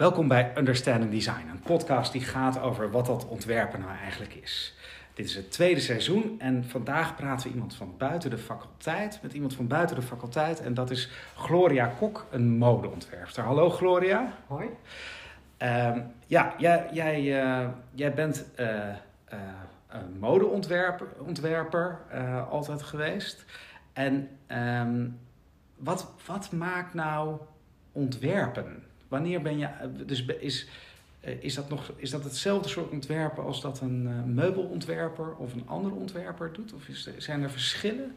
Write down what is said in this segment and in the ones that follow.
Welkom bij Understanding Design, een podcast die gaat over wat dat ontwerpen nou eigenlijk is. Dit is het tweede seizoen en vandaag praten we iemand van buiten de faculteit, met iemand van buiten de faculteit en dat is Gloria Kok, een modeontwerper. Hallo Gloria. Hoi. Ehm, ja, jij, jij, eh, jij bent eh, eh, een modeontwerper ontwerper, altijd geweest. En ehm, wat, wat maakt nou ontwerpen? Wanneer ben je. Dus be- is, eh, is, dat nog, is dat hetzelfde soort ontwerpen als dat een eh, meubelontwerper of een andere ontwerper doet? Of is, zijn er verschillen?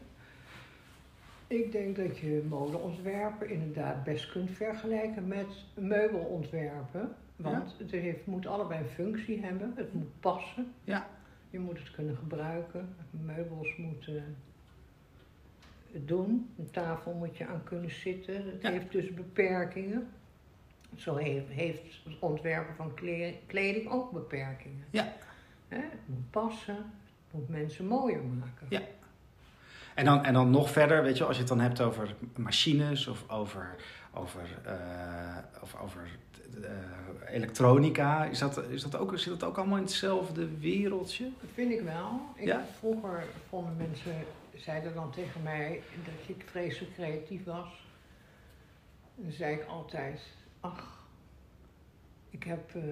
Ik denk dat je modeontwerpen inderdaad best kunt vergelijken met meubelontwerpen. Want het heeft, moet allebei een functie hebben. Het moet passen. Ja. Je moet het kunnen gebruiken. Meubels moeten het doen. Een tafel moet je aan kunnen zitten. Het Ja. heeft dus beperkingen. Zo heeft, heeft het ontwerpen van kle- kleding ook beperkingen. Ja. Het moet passen. Het moet mensen mooier maken. Ja. En dan, en dan nog verder, weet je, als je het dan hebt over machines of over, over, eh, of over eh, elektronica, is dat, is dat ook, zit dat ook allemaal in hetzelfde wereldje? Dat vind ik wel. Ik, Ja? Vroeger vonden mensen, zeiden dan tegen mij dat ik vreselijk creatief was. En dan zei ik altijd, ach, ik heb eh,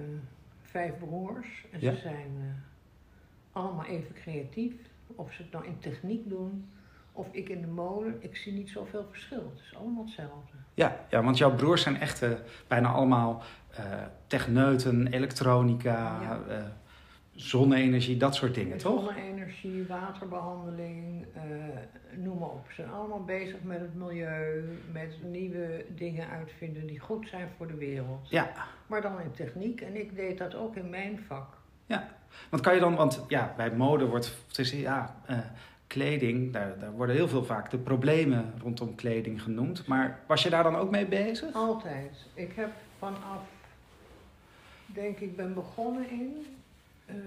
vijf broers en Ja? ze zijn eh, allemaal even creatief. Of ze het nou in techniek doen of ik in de mode, ik zie niet zoveel verschil. Het is allemaal hetzelfde. Ja, ja want jouw broers zijn echt eh, bijna allemaal techneuten, elektronica, Ja. Zonne-energie, dat soort dingen, toch? Zonne-energie, waterbehandeling, eh, noem maar op. Ze zijn allemaal bezig met het milieu, met nieuwe dingen uitvinden die goed zijn voor de wereld. Ja, Maar dan in techniek en ik deed dat ook in mijn vak. want kan je dan, want ja, bij mode wordt, het is, ja, eh, kleding, daar, daar worden heel veel vaak de problemen rondom kleding genoemd. Maar was je daar dan ook mee bezig? Altijd. Ik heb vanaf, denk ik, ben begonnen in,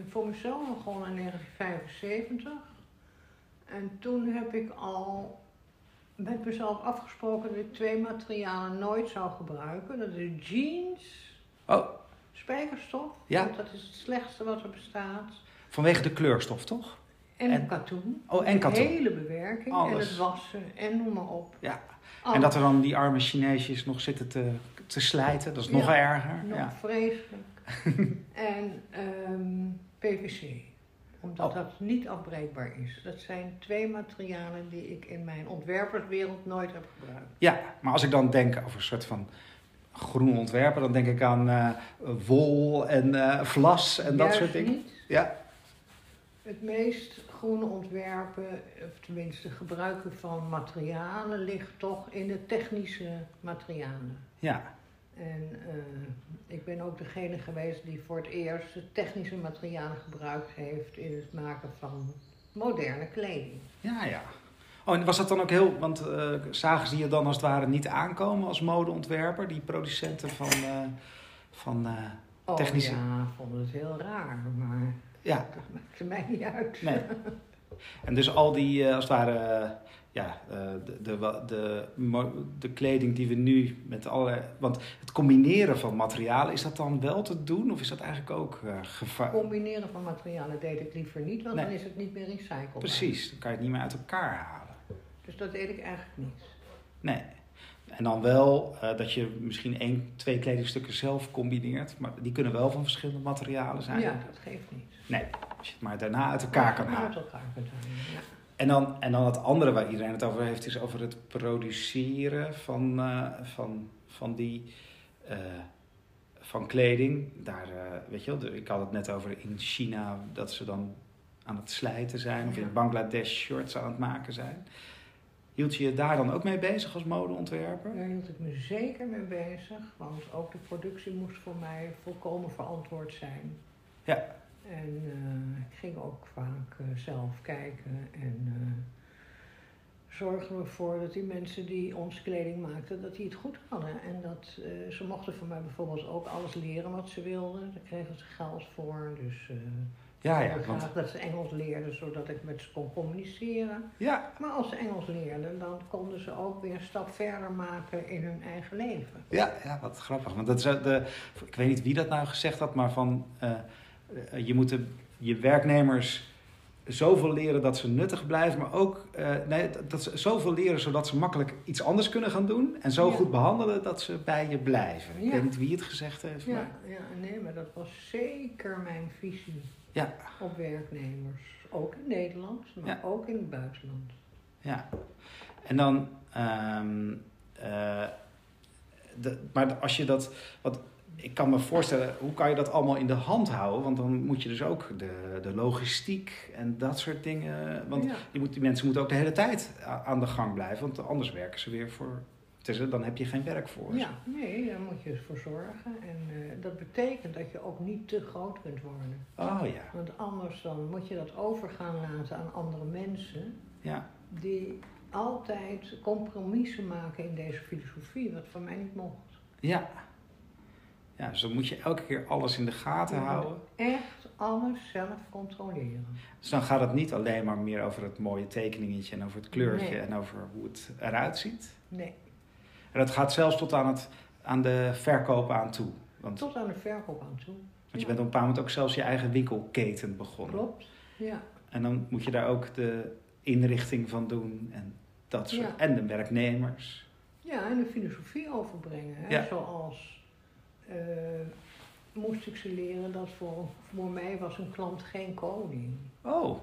voor mezelf begonnen in 1975. En toen heb ik al met mezelf afgesproken dat ik twee materialen nooit zou gebruiken. Dat is jeans, Oh, spijkerstof, Ja. want dat is het slechtste wat er bestaat. vanwege de kleurstof, toch? En, En- katoen. Oh, en De katoen. hele bewerking. En Alles. het wassen en noem maar op. Ja. Alles. En dat er dan die arme Chineesjes nog zitten te, te slijten, dat is nog Ja, erger. Nog Ja. vreselijk. en ehm, PVC. Omdat Oh. dat niet afbreekbaar is. Dat zijn twee materialen die ik in mijn ontwerperswereld nooit heb gebruikt. ja, maar als ik dan denk over een soort van groen ontwerpen, dan denk ik aan eh, wol en eh, vlas en dat Juist soort dingen. Niet. Ja, Het meest groene ontwerpen, of tenminste gebruiken van materialen, ligt toch in de technische materialen. ja, En eh, ik ben ook degene geweest die voor het eerst de technische materialen gebruikt heeft in het maken van moderne kleding. ja, ja. Oh, en was dat dan ook heel, want eh, zagen ze je dan als het ware niet aankomen als modeontwerper, die producenten van, eh, van Oh Technische- ja, vonden het heel raar, maar ja, dat maakte mij niet uit. Nee. En dus al die, als het ware, de, de, de, kleding die we nu met alle. Want het combineren van materialen, is dat dan wel te doen? Of is dat eigenlijk ook eh gevaar? Combineren van materialen deed ik liever niet, want Nee. dan is het niet meer recyclebaar. Precies, dan kan je het niet meer uit elkaar halen. Dus dat deed ik eigenlijk niet. Nee. En dan wel eh, dat je misschien één, twee kledingstukken zelf combineert. Maar die kunnen wel van verschillende materialen zijn. Ja, dat geeft niet. Nee, als je het maar daarna uit elkaar kan halen. Uit elkaar kunt halen, ja. En dan, en dan het andere waar iedereen het over heeft, is over het produceren van, eh, van, van die eh, van kleding. Daar, eh, weet je wel, ik had het net over in China dat ze dan aan het slijten zijn, of in Bangladesh shirts aan het maken zijn. Hield je je daar dan ook mee bezig als modeontwerper? Daar hield ik me zeker mee bezig, want ook de productie moest voor mij volkomen verantwoord zijn. Ja. En eh, ik ging ook vaak eh, zelf kijken en eh, zorgen ervoor dat die mensen die ons kleding maakten, dat die het goed hadden. En dat ze mochten van mij bijvoorbeeld ook alles leren wat ze wilden. Daar kregen ze geld voor. Dus eh, Ja, Ik ja. wilde Want, graag dat ze Engels leerden, zodat ik met ze kon communiceren. ja, Maar als ze Engels leerden, dan konden ze ook weer een stap verder maken in hun eigen leven. ja, ja, wat grappig. Want dat is de, ik weet niet wie dat nou gezegd had, maar van je moet de, je werknemers zoveel leren dat ze nuttig blijven, maar ook eh, nee, dat- ze zoveel leren zodat ze makkelijk iets anders kunnen gaan doen en zo Ja. goed behandelen dat ze bij je blijven. Ik weet niet wie het gezegd heeft, Ja, maar ja, nee, maar dat was zeker mijn visie ja, op werknemers. Ook in Nederland, maar ook in het buitenland. ja. En dan, ehm, eh, de, maar als je dat, wat ik kan me voorstellen, hoe kan je dat allemaal in de hand houden? Want dan moet je dus ook de, de logistiek en dat soort dingen. Want ja. je moet, die mensen moeten ook de hele tijd aan de gang blijven, want anders werken ze weer voor. is- Dan heb je geen werk voor. ze. ja, nee, daar moet je voor zorgen. En eh, dat betekent dat je ook niet te groot kunt worden. Oh ja, Want anders dan moet je dat overgaan laten aan andere mensen ja, die altijd compromissen maken in deze filosofie, wat voor mij niet mocht. ja. Ja, dus dan moet je elke keer alles in de gaten houden. Echt alles zelf controleren. Dus dan gaat het niet alleen maar meer over het mooie tekeningetje en over het kleurtje Nee. en over hoe het eruit ziet. Nee, En dat gaat zelfs tot aan, het, aan de verkoop aan toe. Want, tot aan de verkoop aan toe. want je bent op een bepaald moment ook zelfs je eigen winkelketen begonnen. Klopt, ja. En dan moet je daar ook de inrichting van doen en dat soort. Ja. En de werknemers. Ja, en de filosofie overbrengen. Hè? Ja. Zoals eh, moest ik ze leren dat voor, voor mij was een klant geen koning. Oh,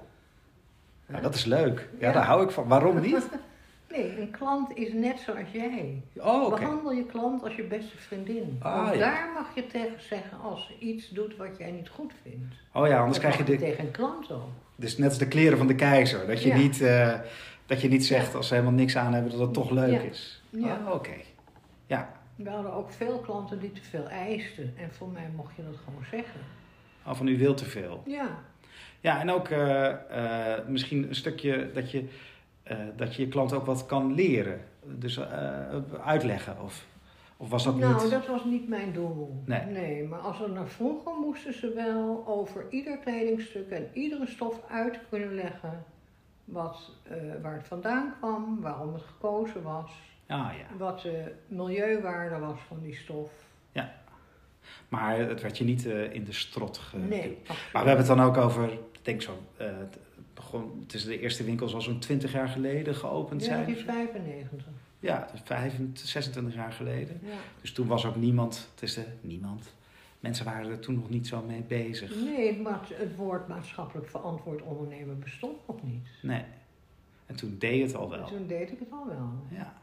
nou, dat is leuk. Ja, Ja. daar hou ik van. Waarom niet? Nee, een klant is net zoals jij. Oh, oké. Behandel je klant als je beste vriendin. Ah, Want ja. daar mag je tegen zeggen als ze iets doet wat jij niet goed vindt. Oh ja, anders Dat krijg je de, tegen een klant ook. dus net als de kleren van de keizer. Dat je, Ja. niet, eh, dat je niet zegt Ja. als ze helemaal niks aan hebben dat het toch leuk Ja. is. Ja. Oh, oké. Ja, We hadden ook veel klanten die te veel eisten. En voor mij mocht je dat gewoon zeggen. oh, van u wil te veel. Ja, Ja, en ook eh, eh, misschien een stukje dat je, eh, dat je je klant ook wat kan leren. Dus uitleggen. Of, of was dat nou, niet? dat was niet mijn doel. Nee. maar als we naar vroeger moesten ze wel over ieder kledingstuk en iedere stof uit kunnen leggen. Wat, waar het vandaan kwam, waarom het gekozen was, Ah ja. wat de milieuwaarde was van die stof. Maar het werd je niet eh, in de strot ge... Nee. Maar we hebben het dan ook over, ik denk zo, eh, het, begon, het is de eerste winkel zoals zo'n 20 jaar geleden geopend Ja, zijn. die is 95. Ja, dus 25, 26 jaar geleden. Ja. Dus toen was ook niemand, het is de niemand. Mensen waren er toen nog niet zo mee bezig. Nee, maar het woord maatschappelijk verantwoord ondernemen bestond nog niet. Nee. En toen deed het al wel. Toen deed ik het al wel. Ja.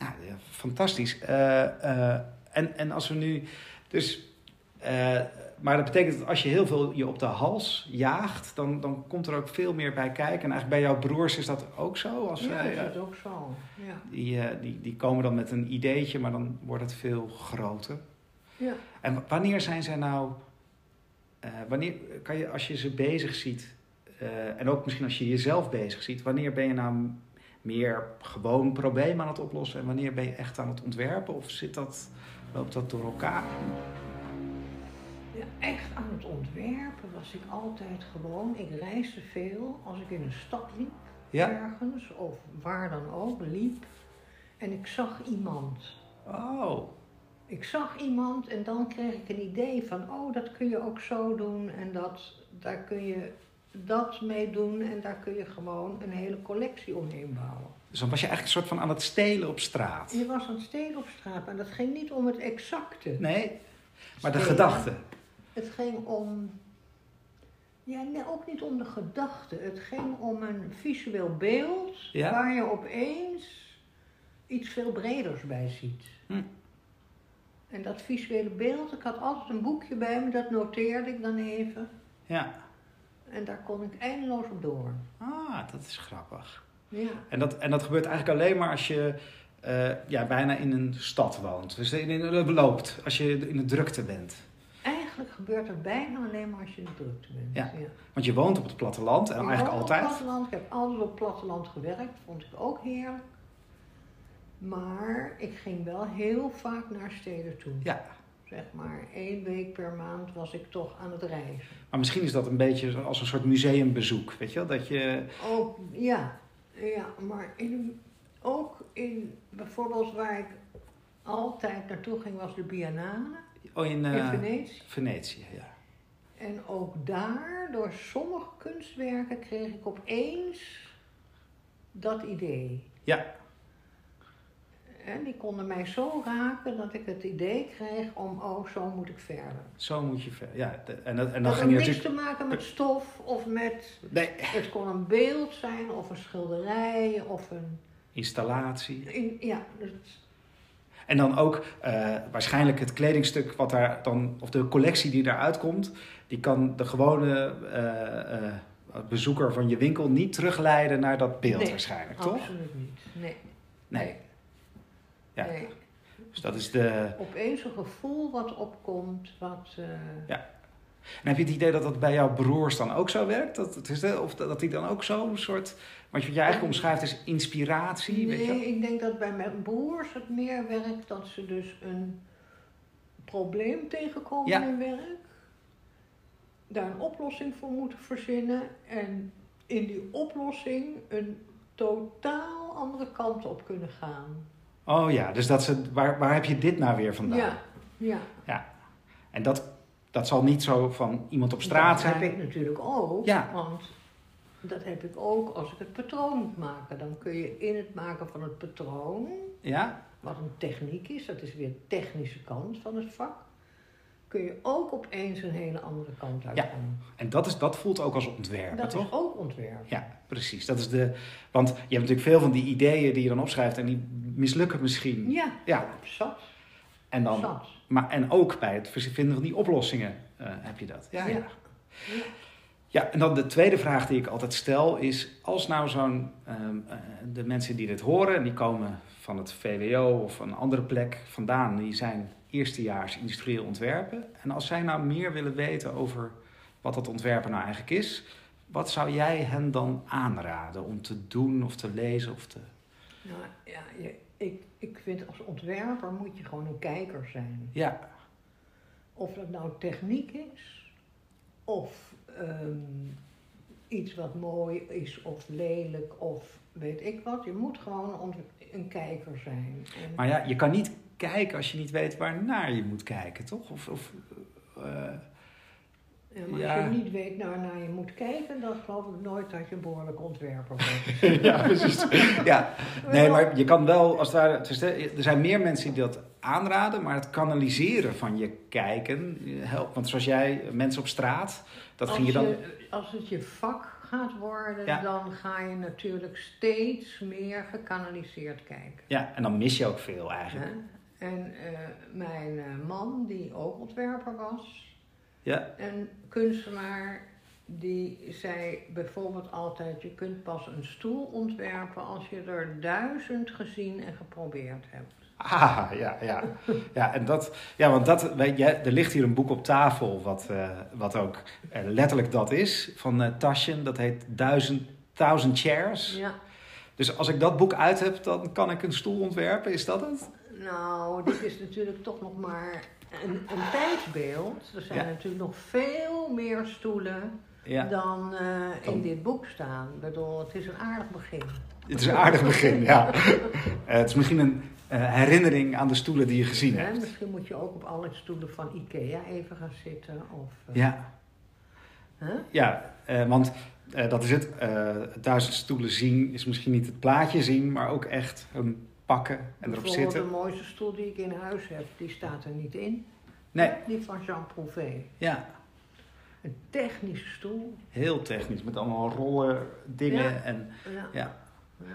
Nou, ja, fantastisch. Eh, eh, en, en als we nu. Dus. eh, maar dat betekent dat als je heel veel je op de hals jaagt, dan, dan komt er ook veel meer bij kijken. En eigenlijk bij jouw broers is dat ook zo? Als Ja, dat is ook zo. Ja. die, die, die komen dan met een ideetje, maar dan wordt het veel groter. Ja. En wanneer zijn zij nou. wanneer kan je, als je ze bezig ziet, en ook misschien als je jezelf bezig ziet, wanneer ben je nou meer gewoon problemen aan het oplossen en wanneer ben je echt aan het ontwerpen? Of zit dat, loopt dat door elkaar? Ja, echt aan het ontwerpen was ik altijd gewoon. Ik reisde veel als ik in een stad liep, Ja? ergens of waar dan ook liep. En ik zag iemand. Oh, Ik zag iemand en dan kreeg ik een idee van, oh, dat kun je ook zo doen en dat, daar kun je dat mee doen en daar kun je gewoon een hele collectie omheen bouwen. dus dan was je eigenlijk een soort van aan het stelen op straat. Je was aan het stelen op straat en dat ging niet om het exacte. Nee, maar de stelen. gedachte. Het ging om. Ja, nee, ook niet om de gedachte. Het ging om een visueel beeld Ja. waar je opeens iets veel breders bij ziet. Hm. En dat visuele beeld, ik had altijd een boekje bij me, dat noteerde ik dan even. Ja. En daar kon ik eindeloos op door. Ah, dat is grappig. Ja. En dat, en dat gebeurt eigenlijk alleen maar als je eh, ja, bijna in een stad woont. Dus in, in, loopt, als je in de drukte bent. Eigenlijk gebeurt het bijna alleen maar als je in de drukte bent. Ja. Want je woont op het platteland en Ik eigenlijk woon op altijd. het platteland. Ik heb altijd op het platteland gewerkt, vond ik ook heerlijk. Maar ik ging wel heel vaak naar steden toe. Ja, zeg maar één week per maand was ik toch aan het reizen. Maar misschien is dat een beetje als een soort museumbezoek, weet je wel? Dat je... Ook, ja, ja maar in, ook in bijvoorbeeld waar ik altijd naartoe ging was de Biennale Oh, in, in eh, Venetië. Venetië, ja. En ook daar, door sommige kunstwerken, kreeg ik opeens dat idee. Ja. Die konden mij zo raken dat ik het idee kreeg om, oh, zo moet ik verder. Zo moet je verder. Ja, en, dat, en dan dat ging niks natuurlijk... te maken met stof of met... Nee, Het kon een beeld zijn of een schilderij of een... installatie. In, ja, dus, En dan ook eh, waarschijnlijk het kledingstuk wat daar dan, of de collectie die daaruit komt, die kan de gewone eh, eh, bezoeker van je winkel niet terugleiden naar dat beeld Nee, waarschijnlijk, toch? absoluut niet. Nee. Nee. Ja. nee. Dus dat is de. Opeens een gevoel wat opkomt, wat... eh, En heb je het idee dat dat bij jouw broers dan ook zo werkt? Dat, het is de, of dat, die dan ook zo'n soort. Wat je eigenlijk omschrijft is inspiratie, weet je? Nee, ik denk dat bij mijn broers het meer werkt dat ze dus een probleem tegenkomen Ja. in werk. Daar een oplossing voor moeten verzinnen. En in die oplossing een totaal andere kant op kunnen gaan. Oh ja, dus dat ze, waar, waar heb je dit nou weer vandaan? Ja, ja. En dat, dat zal niet zo van iemand op straat dat zijn. heb ik natuurlijk ook. Ja. Want dat heb ik ook als ik het patroon moet maken. Dan kun je in het maken van het patroon Ja? wat een techniek is, dat is weer de technische kant van het vak, kun je ook opeens een hele andere kant uitgaan. En dat, is, dat voelt ook als ontwerpen, dat toch? is ook ontwerp. Ja, precies. Dat is de, want je hebt natuurlijk veel van die ideeën die je dan opschrijft en die mislukken misschien. Ja, Ja. zat. En, dan, zat. maar, en ook bij het vinden van die oplossingen eh, heb je dat. Ja, ja. Ja. ja. Ja. en dan de tweede vraag die ik altijd stel is: als nou zo'n. ehm, eh, de mensen die dit horen, en die komen van het VWO of een andere plek vandaan, die zijn eerstejaars industrieel ontwerpen. En als zij nou meer willen weten over wat dat ontwerpen nou eigenlijk is, wat zou jij hen dan aanraden om te doen of te lezen of te. Nou, ja, je, ik, ik vind als ontwerper moet je gewoon een kijker zijn. Ja, Of dat nou techniek is, of ehm, iets wat mooi is of lelijk of weet ik wat. Je moet gewoon een, kijker zijn. En, maar ja, je kan niet kijken als je niet weet waarnaar je moet kijken, toch? Of, of, eh, Ja, maar Ja. als je niet weet naar, naar je moet kijken, dan geloof ik nooit dat je een behoorlijk ontwerper bent. ja, precies. Ja. Nee, maar je kan wel, als de- er zijn meer mensen die dat aanraden, maar het kanaliseren van je kijken helpt. Want zoals jij, mensen op straat, dat als, ging je dan... als het je vak gaat worden, Ja. dan ga je natuurlijk steeds meer gekanaliseerd kijken. Ja, en dan mis je ook veel eigenlijk. En eh, mijn eh, man, die ook ontwerper was, Ja, een kunstenaar, die zei bijvoorbeeld altijd: Je kunt pas een stoel ontwerpen als je er duizend gezien en geprobeerd hebt. ah, ja, ja. Ja, en dat, ja want dat, je, er ligt hier een boek op tafel, wat, eh, wat ook letterlijk dat is, van eh Taschen. Dat heet Duizend, Thousand Chairs. Ja. Dus als ik dat boek uit heb, dan kan ik een stoel ontwerpen, is dat het? Nou, dit is natuurlijk toch nog maar een, een tijdsbeeld. Er zijn Ja. natuurlijk nog veel meer stoelen Ja. dan eh, in dit boek staan. Ik bedoel, het is een aardig begin. Het is een aardig begin, ja. Eh, het is misschien een eh, herinnering aan de stoelen die je gezien hebt. misschien moet je ook op alle stoelen van Ikea even gaan zitten. Of, Ja, ja want dat is het. duizend stoelen zien is misschien niet het plaatje zien, maar ook echt een pakken en erop zitten. de mooiste stoel die ik in huis heb, die staat er niet in. Nee, Die van Jean Prouvé. ja, Een technische stoel. heel technisch met allemaal rollen, dingen Ja. en Ja. ja. Ja.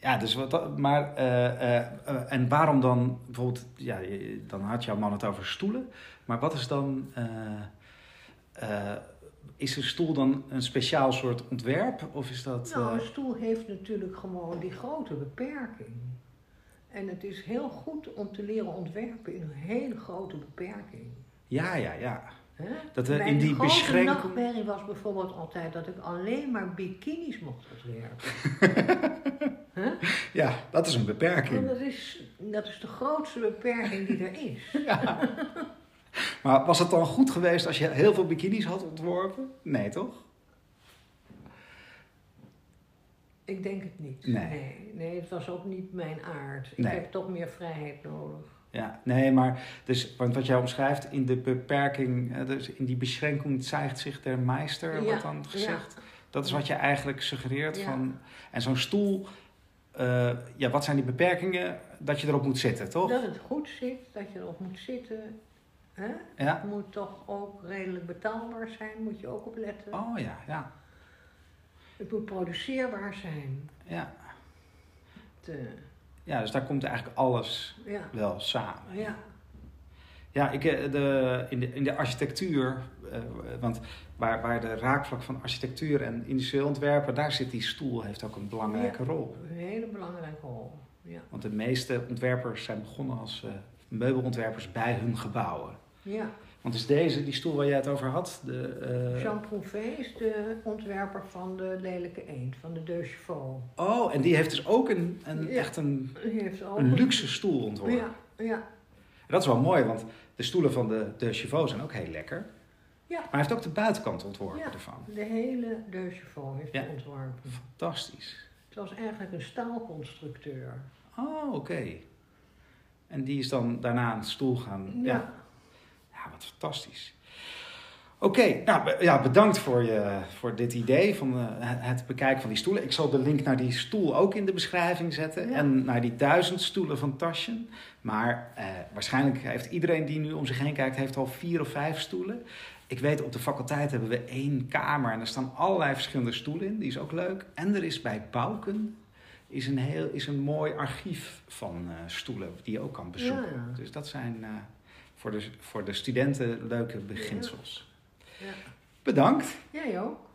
Ja, dus wat, maar, eh, eh, eh, en waarom dan bijvoorbeeld, ja, dan had jouw man het over stoelen, maar wat is dan, is een stoel dan een speciaal soort ontwerp of is dat... Nou, eh, een stoel heeft natuurlijk gewoon die grote beperking. En het is heel goed om te leren ontwerpen in een hele grote beperking. ja, ja, ja. Dat, eh, Mijn in die grote beschrenking- nachtmerrie was bijvoorbeeld altijd dat ik alleen maar bikinis mocht ontwerpen. Ja, dat is een beperking. dat is Dat is de grootste beperking die er is. Ja. Maar was het dan goed geweest als je heel veel bikinis had ontworpen? Nee, toch? Ik denk het niet. Nee. nee. nee, het was ook niet mijn aard. Ik Nee. heb toch meer vrijheid nodig. Ja, nee, maar dus, want wat jij omschrijft in de beperking, eh, dus in die beschränking zeigt zich der Meister, Ja, wordt dan gezegd. Dat is wat je eigenlijk suggereert Ja. van. En zo'n stoel, eh, ja, wat zijn die beperkingen? Dat je erop moet zitten, toch? Dat het goed zit, dat je erop moet zitten. Hè? Ja. Het moet toch ook redelijk betaalbaar zijn, moet je ook op letten. Oh ja, ja, Het moet produceerbaar zijn. ja. Te, Ja, dus daar komt eigenlijk alles ja, wel samen. ja, Ja, ik, eh, de, in, de, in de architectuur, eh, want waar, waar de raakvlak van architectuur en industrieel ontwerpen, daar zit die stoel, heeft ook een belangrijke rol. een hele belangrijke rol. Ja, Want de meeste ontwerpers zijn begonnen als eh, meubelontwerpers bij hun gebouwen. Ja. Want is deze, die stoel waar jij het over had, de, eh, Jean Prouvé is de ontwerper van de lelijke eend, van de Deux Chevaux. Oh, en die heeft dus ook een, een, Ja. echt een, een luxe stoel ontworpen. Ja, ja, En dat is wel mooi, want de stoelen van de, de Chevaux zijn ook heel lekker. Ja. Maar hij heeft ook de buitenkant ontworpen Ja. ervan. de hele Deux Chevaux heeft Ja. hij ontworpen. Fantastisch. Het was eigenlijk een staalconstructeur. Oh, oké. En die is dan daarna een stoel gaan. Ja, Ja. Ja wat fantastisch. Oké, nou ja, bedankt voor, je, voor dit idee van eh, het bekijken van die stoelen. Ik zal de link naar die stoel ook in de beschrijving zetten. Ja. En naar die duizend stoelen van Taschen. Maar eh, waarschijnlijk heeft iedereen die nu om zich heen kijkt, heeft al vier of vijf stoelen. Ik weet, op de faculteit hebben we één kamer en er staan allerlei verschillende stoelen in. Die is ook leuk. En er is bij Bouken is een, heel, is een mooi archief van eh, stoelen die je ook kan bezoeken. Ja. Dus dat zijn voor, de, voor de studenten leuke beginsels. Ja. Bedankt. Jij ook.